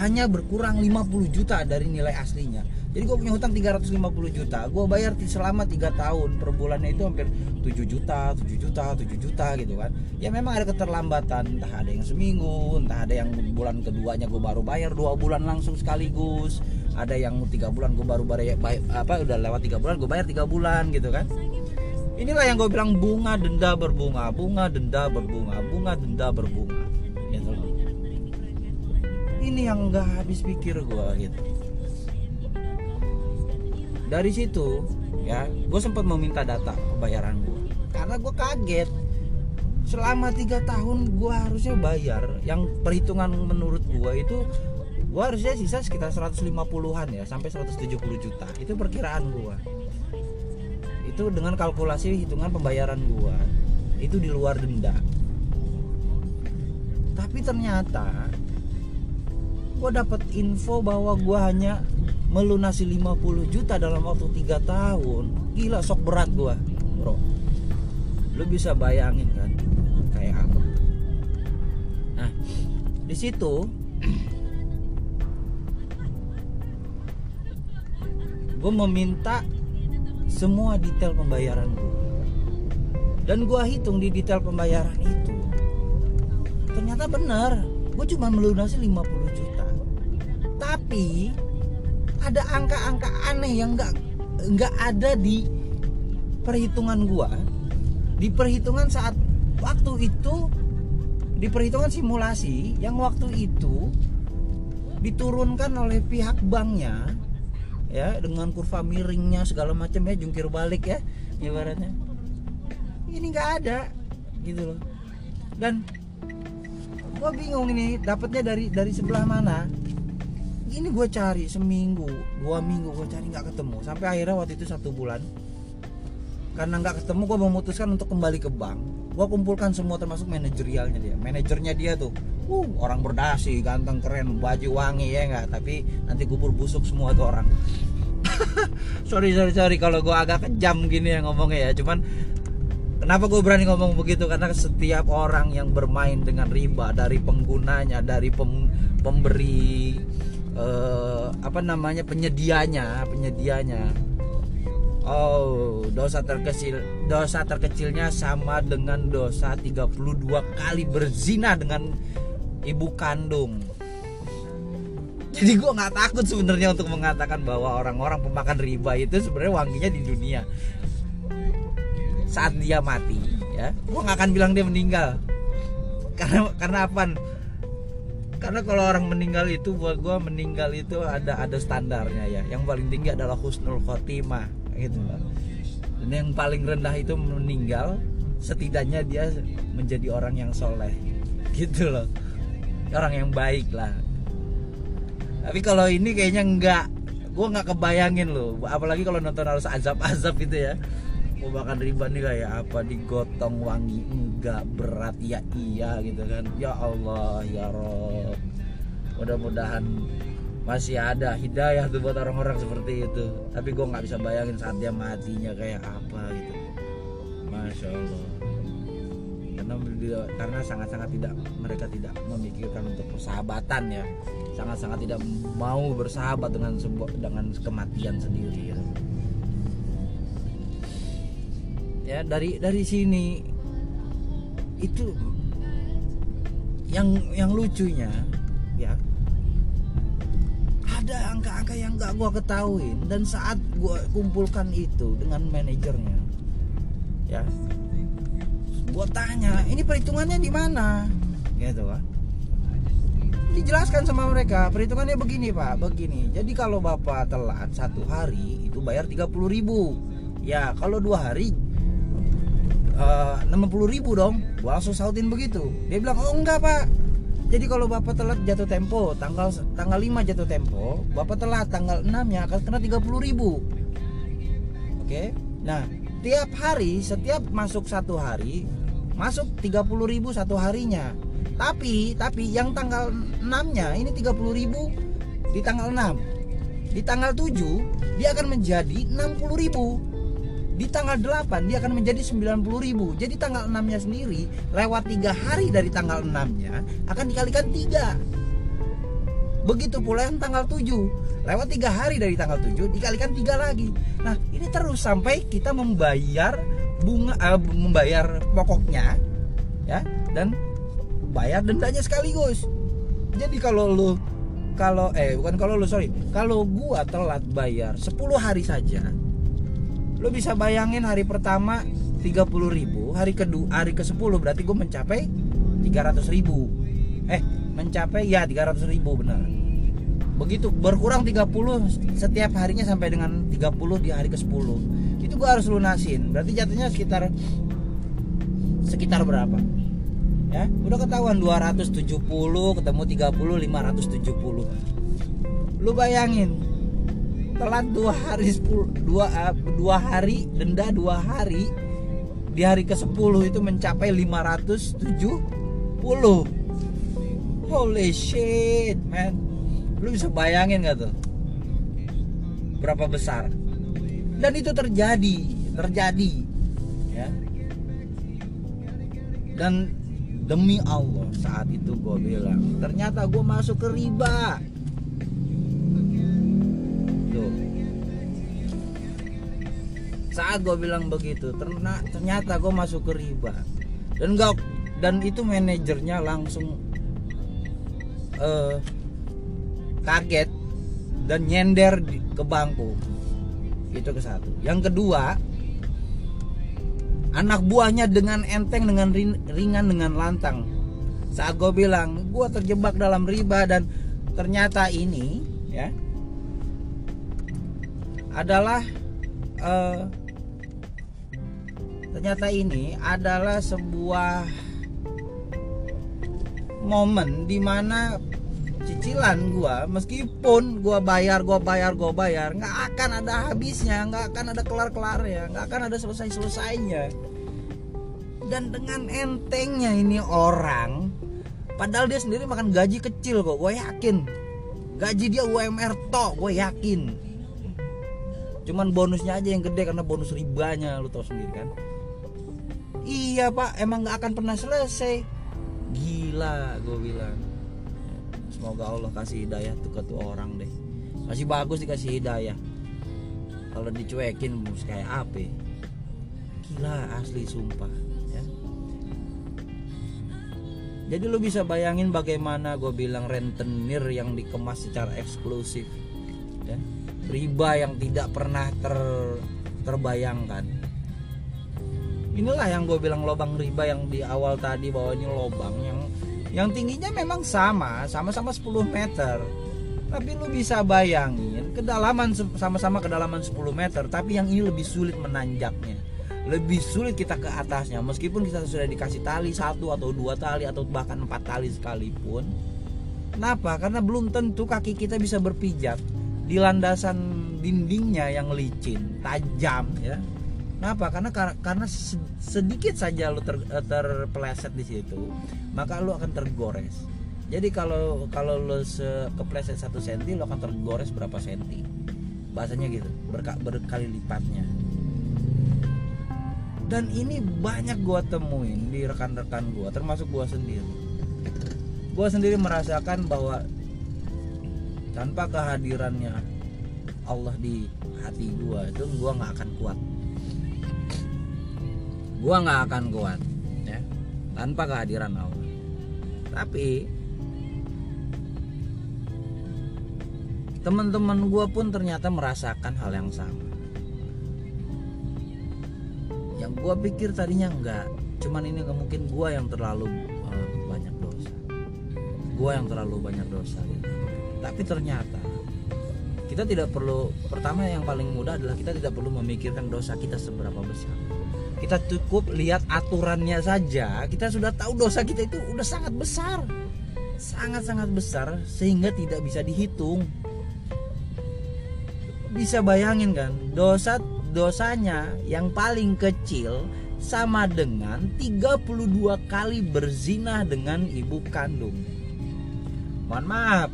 Hanya berkurang 50 juta dari nilai aslinya. Jadi gue punya hutang 350 juta. Gue bayar selama 3 tahun. Per bulannya itu hampir 7 juta 7 juta 7 juta gitu kan. Ya memang ada keterlambatan. Entah ada yang seminggu entah ada yang bulan keduanya gue baru bayar dua bulan langsung sekaligus. Ada yang tiga bulan gue baru bayar apa udah lewat tiga bulan gue bayar tiga bulan gitu kan inilah yang gue bilang bunga denda berbunga. Bunga denda berbunga. Bunga denda berbunga. Gitu loh. Ini yang nggak habis pikir gue gitu. Dari situ ya gue sempat meminta data pembayaran gue karena gue kaget. Selama tiga tahun gue harusnya bayar yang perhitungan menurut gue itu gue harusnya sisa sekitar 150-an ya sampai 170 juta. Itu perkiraan gue itu dengan kalkulasi hitungan pembayaran gua. Itu di luar denda. Tapi ternyata gua dapat info bahwa gua hanya melunasi 50 juta dalam waktu 3 tahun. Gila sok berat gua bro. Lu bisa bayangin kan kayak apa? Nah di situ gue meminta semua detail pembayaran gue dan gue hitung di detail pembayaran itu ternyata benar gue cuma melunasi 50 juta. Tapi ada angka-angka aneh yang nggak nggak ada di perhitungan gue di perhitungan saat waktu itu di perhitungan simulasi yang waktu itu diturunkan oleh pihak banknya ya dengan kurva miringnya segala macam ya jungkir balik ya ibaratnya. Ini nggak ada gitu loh. Dan gue bingung ini dapatnya dari dari sebelah mana? Ini gue cari seminggu dua minggu gue cari nggak ketemu. Sampai akhirnya waktu itu satu bulan. Karena nggak ketemu gue memutuskan untuk kembali ke bank. Gue kumpulkan semua termasuk manajerialnya dia manajernya dia tuh uh, orang berdasi ganteng keren baju wangi ya nggak tapi nanti kubur busuk semua tuh orang. Sorry sorry sorry kalau gue agak kejam gini ya ngomongnya ya. Cuman kenapa gue berani ngomong begitu? Karena setiap orang yang bermain dengan riba dari penggunanya dari pem, pemberi uh, apa namanya penyedianya penyedianya. Oh, dosa terkecil dosa terkecilnya sama dengan dosa 32 kali berzina dengan ibu kandung. Jadi gue nggak takut sebenarnya untuk mengatakan bahwa orang-orang pemakan riba itu sebenarnya wanginya di dunia. Saat dia mati ya gue nggak akan bilang dia meninggal. Karena karena apa? Karena kalau orang meninggal itu buat gue meninggal itu ada ada standarnya ya. Yang paling tinggi adalah husnul khotimah gitu dan yang paling rendah itu meninggal setidaknya dia menjadi orang yang soleh gitu loh orang yang baik lah. Tapi kalau ini kayaknya enggak gue nggak kebayangin loh. Apalagi kalau nonton harus azab-azab gitu ya. Mau makan riba nih kayak apa digotong wangi enggak berat ya iya gitu kan. Ya Allah ya Rob. Mudah-mudahan masih ada hidayah tuh buat orang-orang seperti itu. Tapi gue nggak bisa bayangin saat dia matinya kayak apa gitu. Masya Allah karena karena sangat-sangat tidak mereka tidak memikirkan untuk persahabatan ya. Sangat-sangat tidak mau bersahabat dengan sebuah dengan kematian sendiri ya. ya dari dari sini itu yang yang lucunya ya ada angka-angka yang gak gua ketahuin. Dan saat gua kumpulkan itu dengan manajernya ya gue tanya ini perhitungannya di mana? Gitu kan. Dijelaskan sama mereka perhitungannya begini pak begini. Jadi kalau bapak telat satu hari itu bayar 30 ribu. Ya kalau dua hari eh, enam puluh ribu dong. Gua langsung sautin begitu. Dia bilang oh enggak pak. Jadi kalau bapak telat jatuh tempo. Tanggal tanggal 5 jatuh tempo. Bapak telat tanggal 6 nya akan kena 30 ribu. Oke. Nah, tiap hari setiap masuk satu hari masuk 30.000 satu harinya. Tapi tapi yang tanggal 6-nya ini 30.000 di tanggal 6. Di tanggal 7 dia akan menjadi 60.000. Di tanggal 8 dia akan menjadi 90.000. Jadi tanggal 6-nya sendiri lewat tiga hari dari tanggal 6-nya akan dikalikan 3. Begitu pula yang tanggal 7 lewat tiga hari dari tanggal 7 dikalikan tiga lagi nah ini terus sampai kita membayar bunga uh, membayar pokoknya ya dan bayar dendanya sekaligus. Jadi kalau lu kalau eh bukan kalau lu sorry. Kalau gua telat bayar 10 hari saja lu bisa bayangin hari pertama 30 ribu hari kedua hari ke 10 berarti gue mencapai 300 ribu. Eh mencapai ya 300 ribu benar. Begitu berkurang 30 setiap harinya sampai dengan 30 di hari ke-10 itu gua harus lunasin. Berarti jatuhnya sekitar sekitar berapa? Ya udah ketahuan 270 ketemu 30 570 lu bayangin telat dua hari 10 dua, uh, dua hari denda dua hari di hari ke 10 itu mencapai 570 holy shit man. Lu bisa bayangin gak tuh? Berapa besar dan itu terjadi terjadi. Ya. Dan demi Allah saat itu gue bilang ternyata gue masuk ke riba. Tuh. Saat gue bilang begitu ternyata gue masuk ke riba. Dan gak dan itu manajernya langsung uh, kaget dan nyender ke bangku itu ke satu. Yang kedua anak buahnya dengan enteng dengan ringan dengan lantang. Saat gue bilang gue terjebak dalam riba dan ternyata ini ya adalah uh, ternyata ini adalah sebuah momen di mana cicilan gua meskipun gua bayar gua bayar gua bayar nggak akan ada habisnya nggak akan ada kelar kelar ya nggak akan ada selesai selesainya dan dengan entengnya ini orang padahal dia sendiri makan gaji kecil kok gue yakin. Gaji dia UMR tok gue yakin. Cuman bonusnya aja yang gede karena bonus ribanya lu tau sendiri kan? Iya pak. Emang nggak akan pernah selesai. Gila gue bilang semoga Allah kasih hidayah tuh ke tuh orang deh. Masih bagus dikasih hidayah. Kalau dicuekin kayak apa? Gila asli sumpah ya. Jadi lu bisa bayangin bagaimana gue bilang rentenir yang dikemas secara eksklusif ya. Riba yang tidak pernah ter terbayangkan. Inilah yang gue bilang lobang riba yang di awal tadi bahwa ini lobang yang yang tingginya memang sama sama-sama 10 meter. Tapi lu bisa bayangin kedalaman sama-sama kedalaman 10 meter tapi yang ini lebih sulit menanjaknya. Lebih sulit kita ke atasnya. Meskipun kita sudah dikasih tali satu atau dua tali atau bahkan empat tali sekalipun. Kenapa? Karena belum tentu kaki kita bisa berpijak di landasan dindingnya yang licin tajam ya Kenapa? Karena karena sedikit saja lo ter, terpeleset di situ, maka lo akan tergores. Jadi kalau kalau lo se, kepleset satu senti, lo akan tergores berapa senti? Bahasanya gitu, berka, berkali lipatnya. Dan ini banyak gua temuin di rekan-rekan gua, termasuk gua sendiri. Gua sendiri merasakan bahwa tanpa kehadirannya Allah di hati gua itu gua nggak akan kuat gua nggak akan kuat ya tanpa kehadiran Allah. Tapi teman-teman gua pun ternyata merasakan hal yang sama. Yang gua pikir tadinya enggak cuman ini mungkin gua yang terlalu uh, banyak dosa. Gua yang terlalu banyak dosa gitu. tapi ternyata kita tidak perlu pertama yang paling mudah adalah kita tidak perlu memikirkan dosa kita seberapa besar kita cukup lihat aturannya saja kita sudah tahu dosa kita itu udah sangat besar sangat-sangat besar sehingga tidak bisa dihitung bisa bayangin kan dosa dosanya yang paling kecil sama dengan 32 kali berzina dengan ibu kandung. Mohon maaf,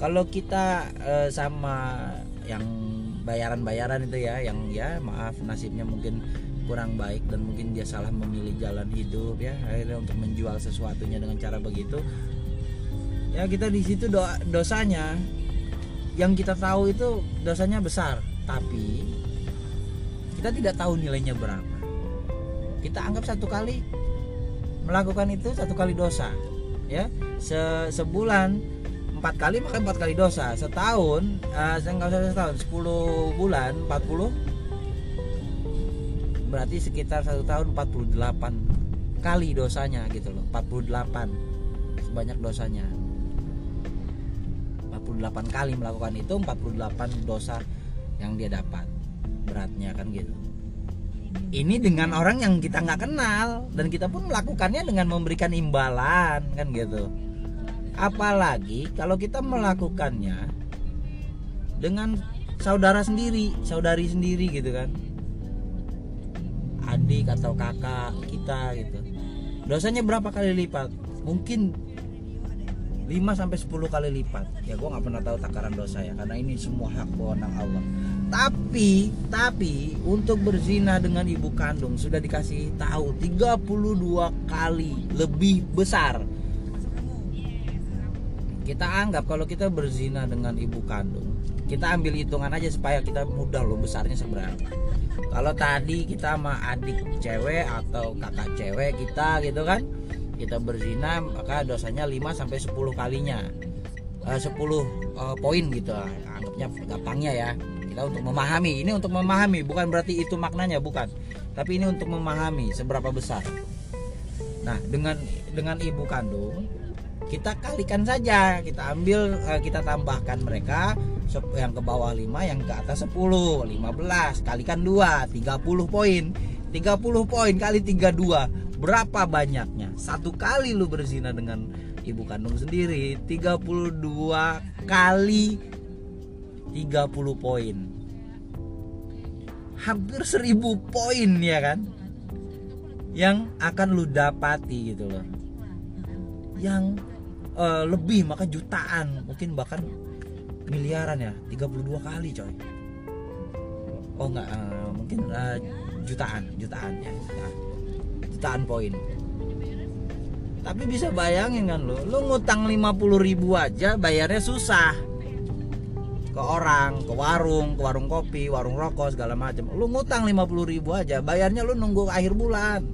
kalau kita eh, sama yang bayaran-bayaran itu ya, yang ya maaf nasibnya mungkin kurang baik dan mungkin dia salah memilih jalan hidup ya akhirnya untuk menjual sesuatunya dengan cara begitu. Ya kita di situ do dosanya yang kita tahu itu dosanya besar tapi kita tidak tahu nilainya berapa. Kita anggap satu kali melakukan itu satu kali dosa ya. Se sebulan empat kali maka empat kali dosa. Setahun uh, saya nggak usah setahun 10 bulan 40 berarti sekitar satu tahun 48 kali dosanya gitu loh 48 sebanyak dosanya. 48 kali melakukan itu 48 dosa yang dia dapat. Beratnya kan gitu. Ini dengan orang yang kita nggak kenal dan kita pun melakukannya dengan memberikan imbalan kan gitu. Apalagi kalau kita melakukannya dengan saudara sendiri saudari sendiri gitu kan adik atau kakak kita gitu dosanya berapa kali lipat mungkin 5 sampai 10 kali lipat. Ya gue nggak pernah tahu takaran dosa ya karena ini semua hak wewenang Allah. Tapi tapi untuk berzina dengan ibu kandung sudah dikasih tahu 32 kali lebih besar. Kita anggap kalau kita berzina dengan ibu kandung, kita ambil hitungan aja supaya kita mudah loh besarnya seberapa. Kalau tadi kita sama adik cewek atau kakak cewek kita gitu kan, kita berzina maka dosanya 5 sampai 10 kalinya. Uh, 10 uh, poin gitu anggapnya gampangnya ya kita untuk memahami ini untuk memahami bukan berarti itu maknanya bukan tapi ini untuk memahami seberapa besar nah dengan dengan ibu kandung kita kalikan saja kita ambil uh, kita tambahkan mereka yang ke bawah 5 yang ke atas 10 15 kalikan 2 30 poin. 30 poin kali 32 berapa banyaknya? Satu kali lu berzina dengan ibu kandung sendiri 32 kali 30 poin. Hampir 1000 poin ya kan? Yang akan lu dapati gitu loh. Yang uh, lebih maka jutaan mungkin bahkan miliaran ya 32 kali coy. Oh enggak uh, mungkin uh, jutaan jutaan ya jutaan. Jutaan poin. Tapi bisa bayangin kan lo lo ngutang 50 ribu aja bayarnya susah. Ke orang ke warung ke warung kopi warung rokok segala macam. Lu ngutang 50 ribu aja bayarnya lu nunggu akhir bulan.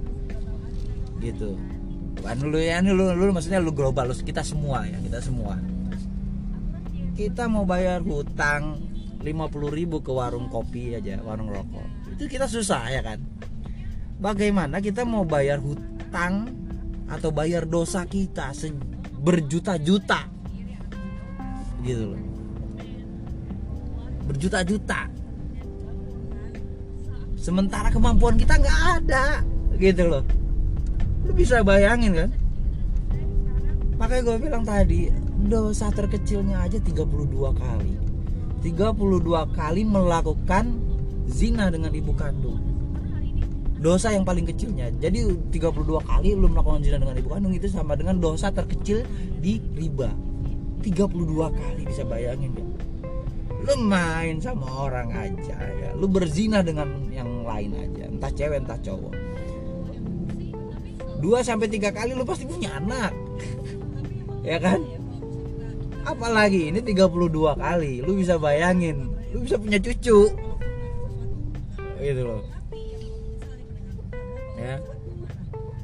Gitu bukan lu ya ini lu, lu maksudnya lu global lu kita semua ya kita semua. Kita mau bayar hutang 50 ribu ke warung kopi aja warung rokok. Itu kita susah ya kan? Bagaimana kita mau bayar hutang atau bayar dosa kita berjuta-juta? Gitu loh. Berjuta-juta. Sementara kemampuan kita nggak ada. Gitu loh lu bisa bayangin kan? Makanya gue bilang tadi dosa terkecilnya aja 32 kali. 32 kali melakukan zina dengan ibu kandung. Dosa yang paling kecilnya. Jadi 32 kali lu melakukan zina dengan ibu kandung itu sama dengan dosa terkecil di riba. 32 kali bisa bayangin ya. Lu main sama orang aja ya. Lu berzina dengan yang lain aja. Entah cewek entah cowok dua sampai tiga kali lu pasti punya anak. Ya kan? Apalagi ini 32 kali lu bisa bayangin lu bisa punya cucu. Gitu loh. Ya.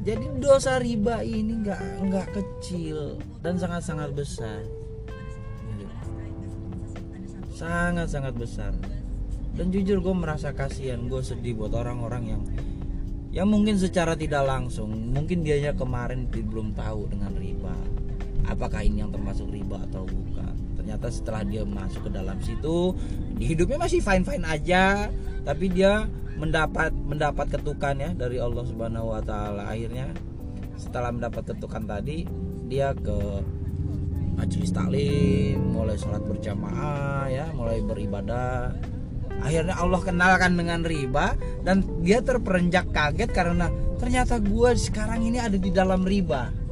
Jadi dosa riba ini nggak nggak kecil dan sangat sangat besar. Sangat sangat besar. Dan jujur gue merasa kasihan gue sedih buat orang-orang yang yang mungkin secara tidak langsung. Mungkin dianya kemarin belum tahu dengan riba. Apakah ini yang termasuk riba atau bukan. Ternyata setelah dia masuk ke dalam situ di hidupnya masih fine fine aja. Tapi dia mendapat mendapat ketukan ya dari Allah Subhanahu wa taala. Akhirnya setelah mendapat ketukan tadi dia ke majelis taklim mulai sholat berjamaah ya mulai beribadah akhirnya Allah kenalkan dengan riba dan dia terperenjak kaget karena ternyata gue sekarang ini ada di dalam riba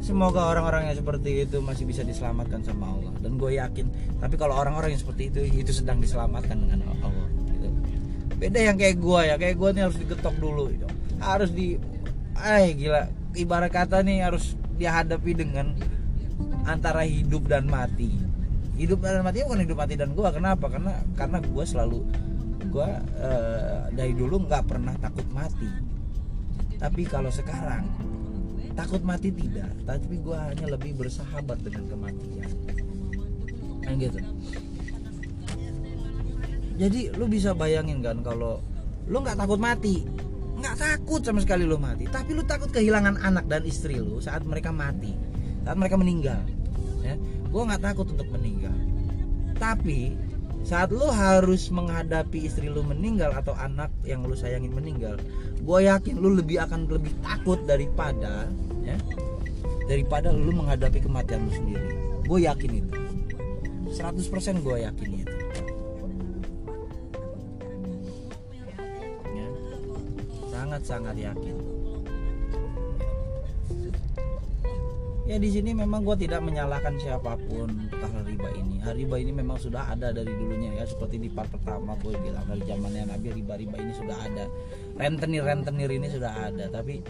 semoga orang-orang yang seperti itu masih bisa diselamatkan sama Allah dan gue yakin tapi kalau orang-orang yang seperti itu itu sedang diselamatkan dengan Allah gitu. beda yang kayak gue ya kayak gue nih harus digetok dulu gitu. harus di eh gila ibarat kata nih harus dihadapi dengan antara hidup dan mati hidup dan mati bukan hidup mati dan gue kenapa? Karena karena gue selalu gue uh, dari dulu nggak pernah takut mati. Tapi kalau sekarang takut mati tidak. Tapi gue hanya lebih bersahabat dengan kematian. Kan gitu. Jadi lu bisa bayangin kan kalau lu nggak takut mati? Nggak takut sama sekali lu mati. Tapi lu takut kehilangan anak dan istri lu saat mereka mati. Saat mereka meninggal. Ya. Gue nggak takut untuk meninggal tapi saat lu harus menghadapi istri lu meninggal atau anak yang lu sayangin meninggal gue yakin lu lebih akan lebih takut daripada ya daripada lu menghadapi kematian lu sendiri. Gue yakin itu. 100% gue yakin itu. Ya. Sangat sangat yakin ya di sini memang gue tidak menyalahkan siapa pun hal riba ini. Riba ini memang sudah ada dari dulunya ya seperti di part pertama gue bilang dari zamannya Nabi riba-riba ini sudah ada. Rentenir rentenir ini sudah ada. Tapi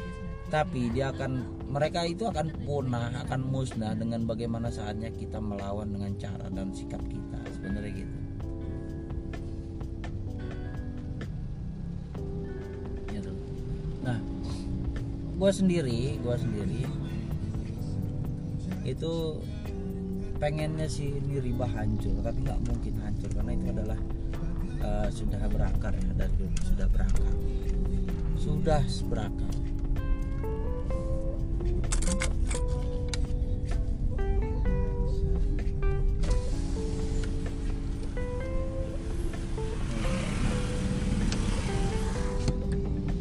tapi dia akan mereka itu akan punah akan musnah dengan bagaimana saatnya kita melawan dengan cara dan sikap kita. Sebenarnya gitu. Gitu. Nah gue sendiri gue sendiri itu pengennya sih ini riba hancur tapi nggak mungkin hancur karena itu adalah uh, sudah berakar ya dari dulu sudah berakar. Sudah berakar.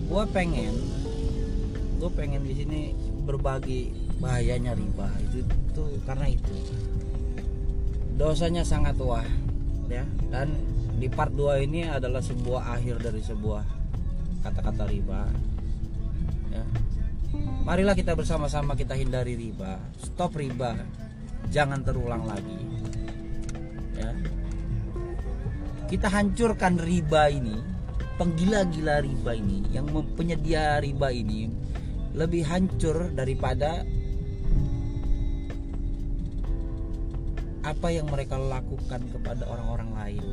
Gue pengen gue pengen di sini berbagi bahayanya riba. Itu itu karena itu. Dosanya sangat wah ya. Dan di part 2 ini adalah sebuah akhir dari sebuah kata-kata riba ya. Marilah kita bersama-sama kita hindari riba. Stop riba. Jangan terulang lagi ya. Kita hancurkan riba ini penggila-gila riba ini yang penyedia riba ini lebih hancur daripada apa yang mereka lakukan kepada orang-orang lain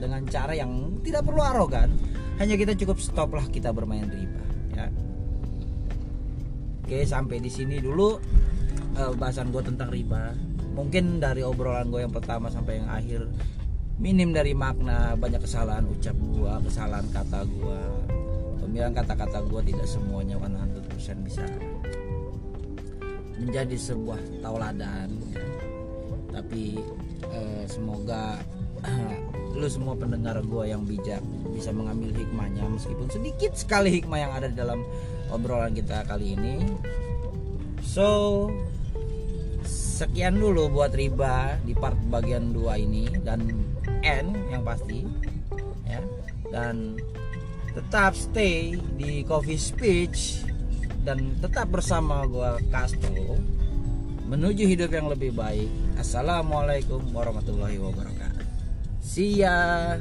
dengan cara yang tidak perlu arogan hanya kita cukup stoplah kita bermain riba ya. Oke sampai di sini dulu uh, bahasan gue tentang riba. Mungkin dari obrolan gue yang pertama sampai yang akhir minim dari makna banyak kesalahan ucap gue kesalahan kata gue pemilihan kata-kata gue tidak semuanya 100% bisa menjadi sebuah tauladan ya tapi eh, semoga lu semua pendengar gue yang bijak bisa mengambil hikmahnya meskipun sedikit sekali hikmah yang ada di dalam obrolan kita kali ini so sekian dulu buat riba di part bagian 2 ini dan N yang pasti ya dan tetap stay di coffee speech dan tetap bersama gue Castro menuju hidup yang lebih baik. Assalamualaikum warahmatullahi wabarakatuh. See ya.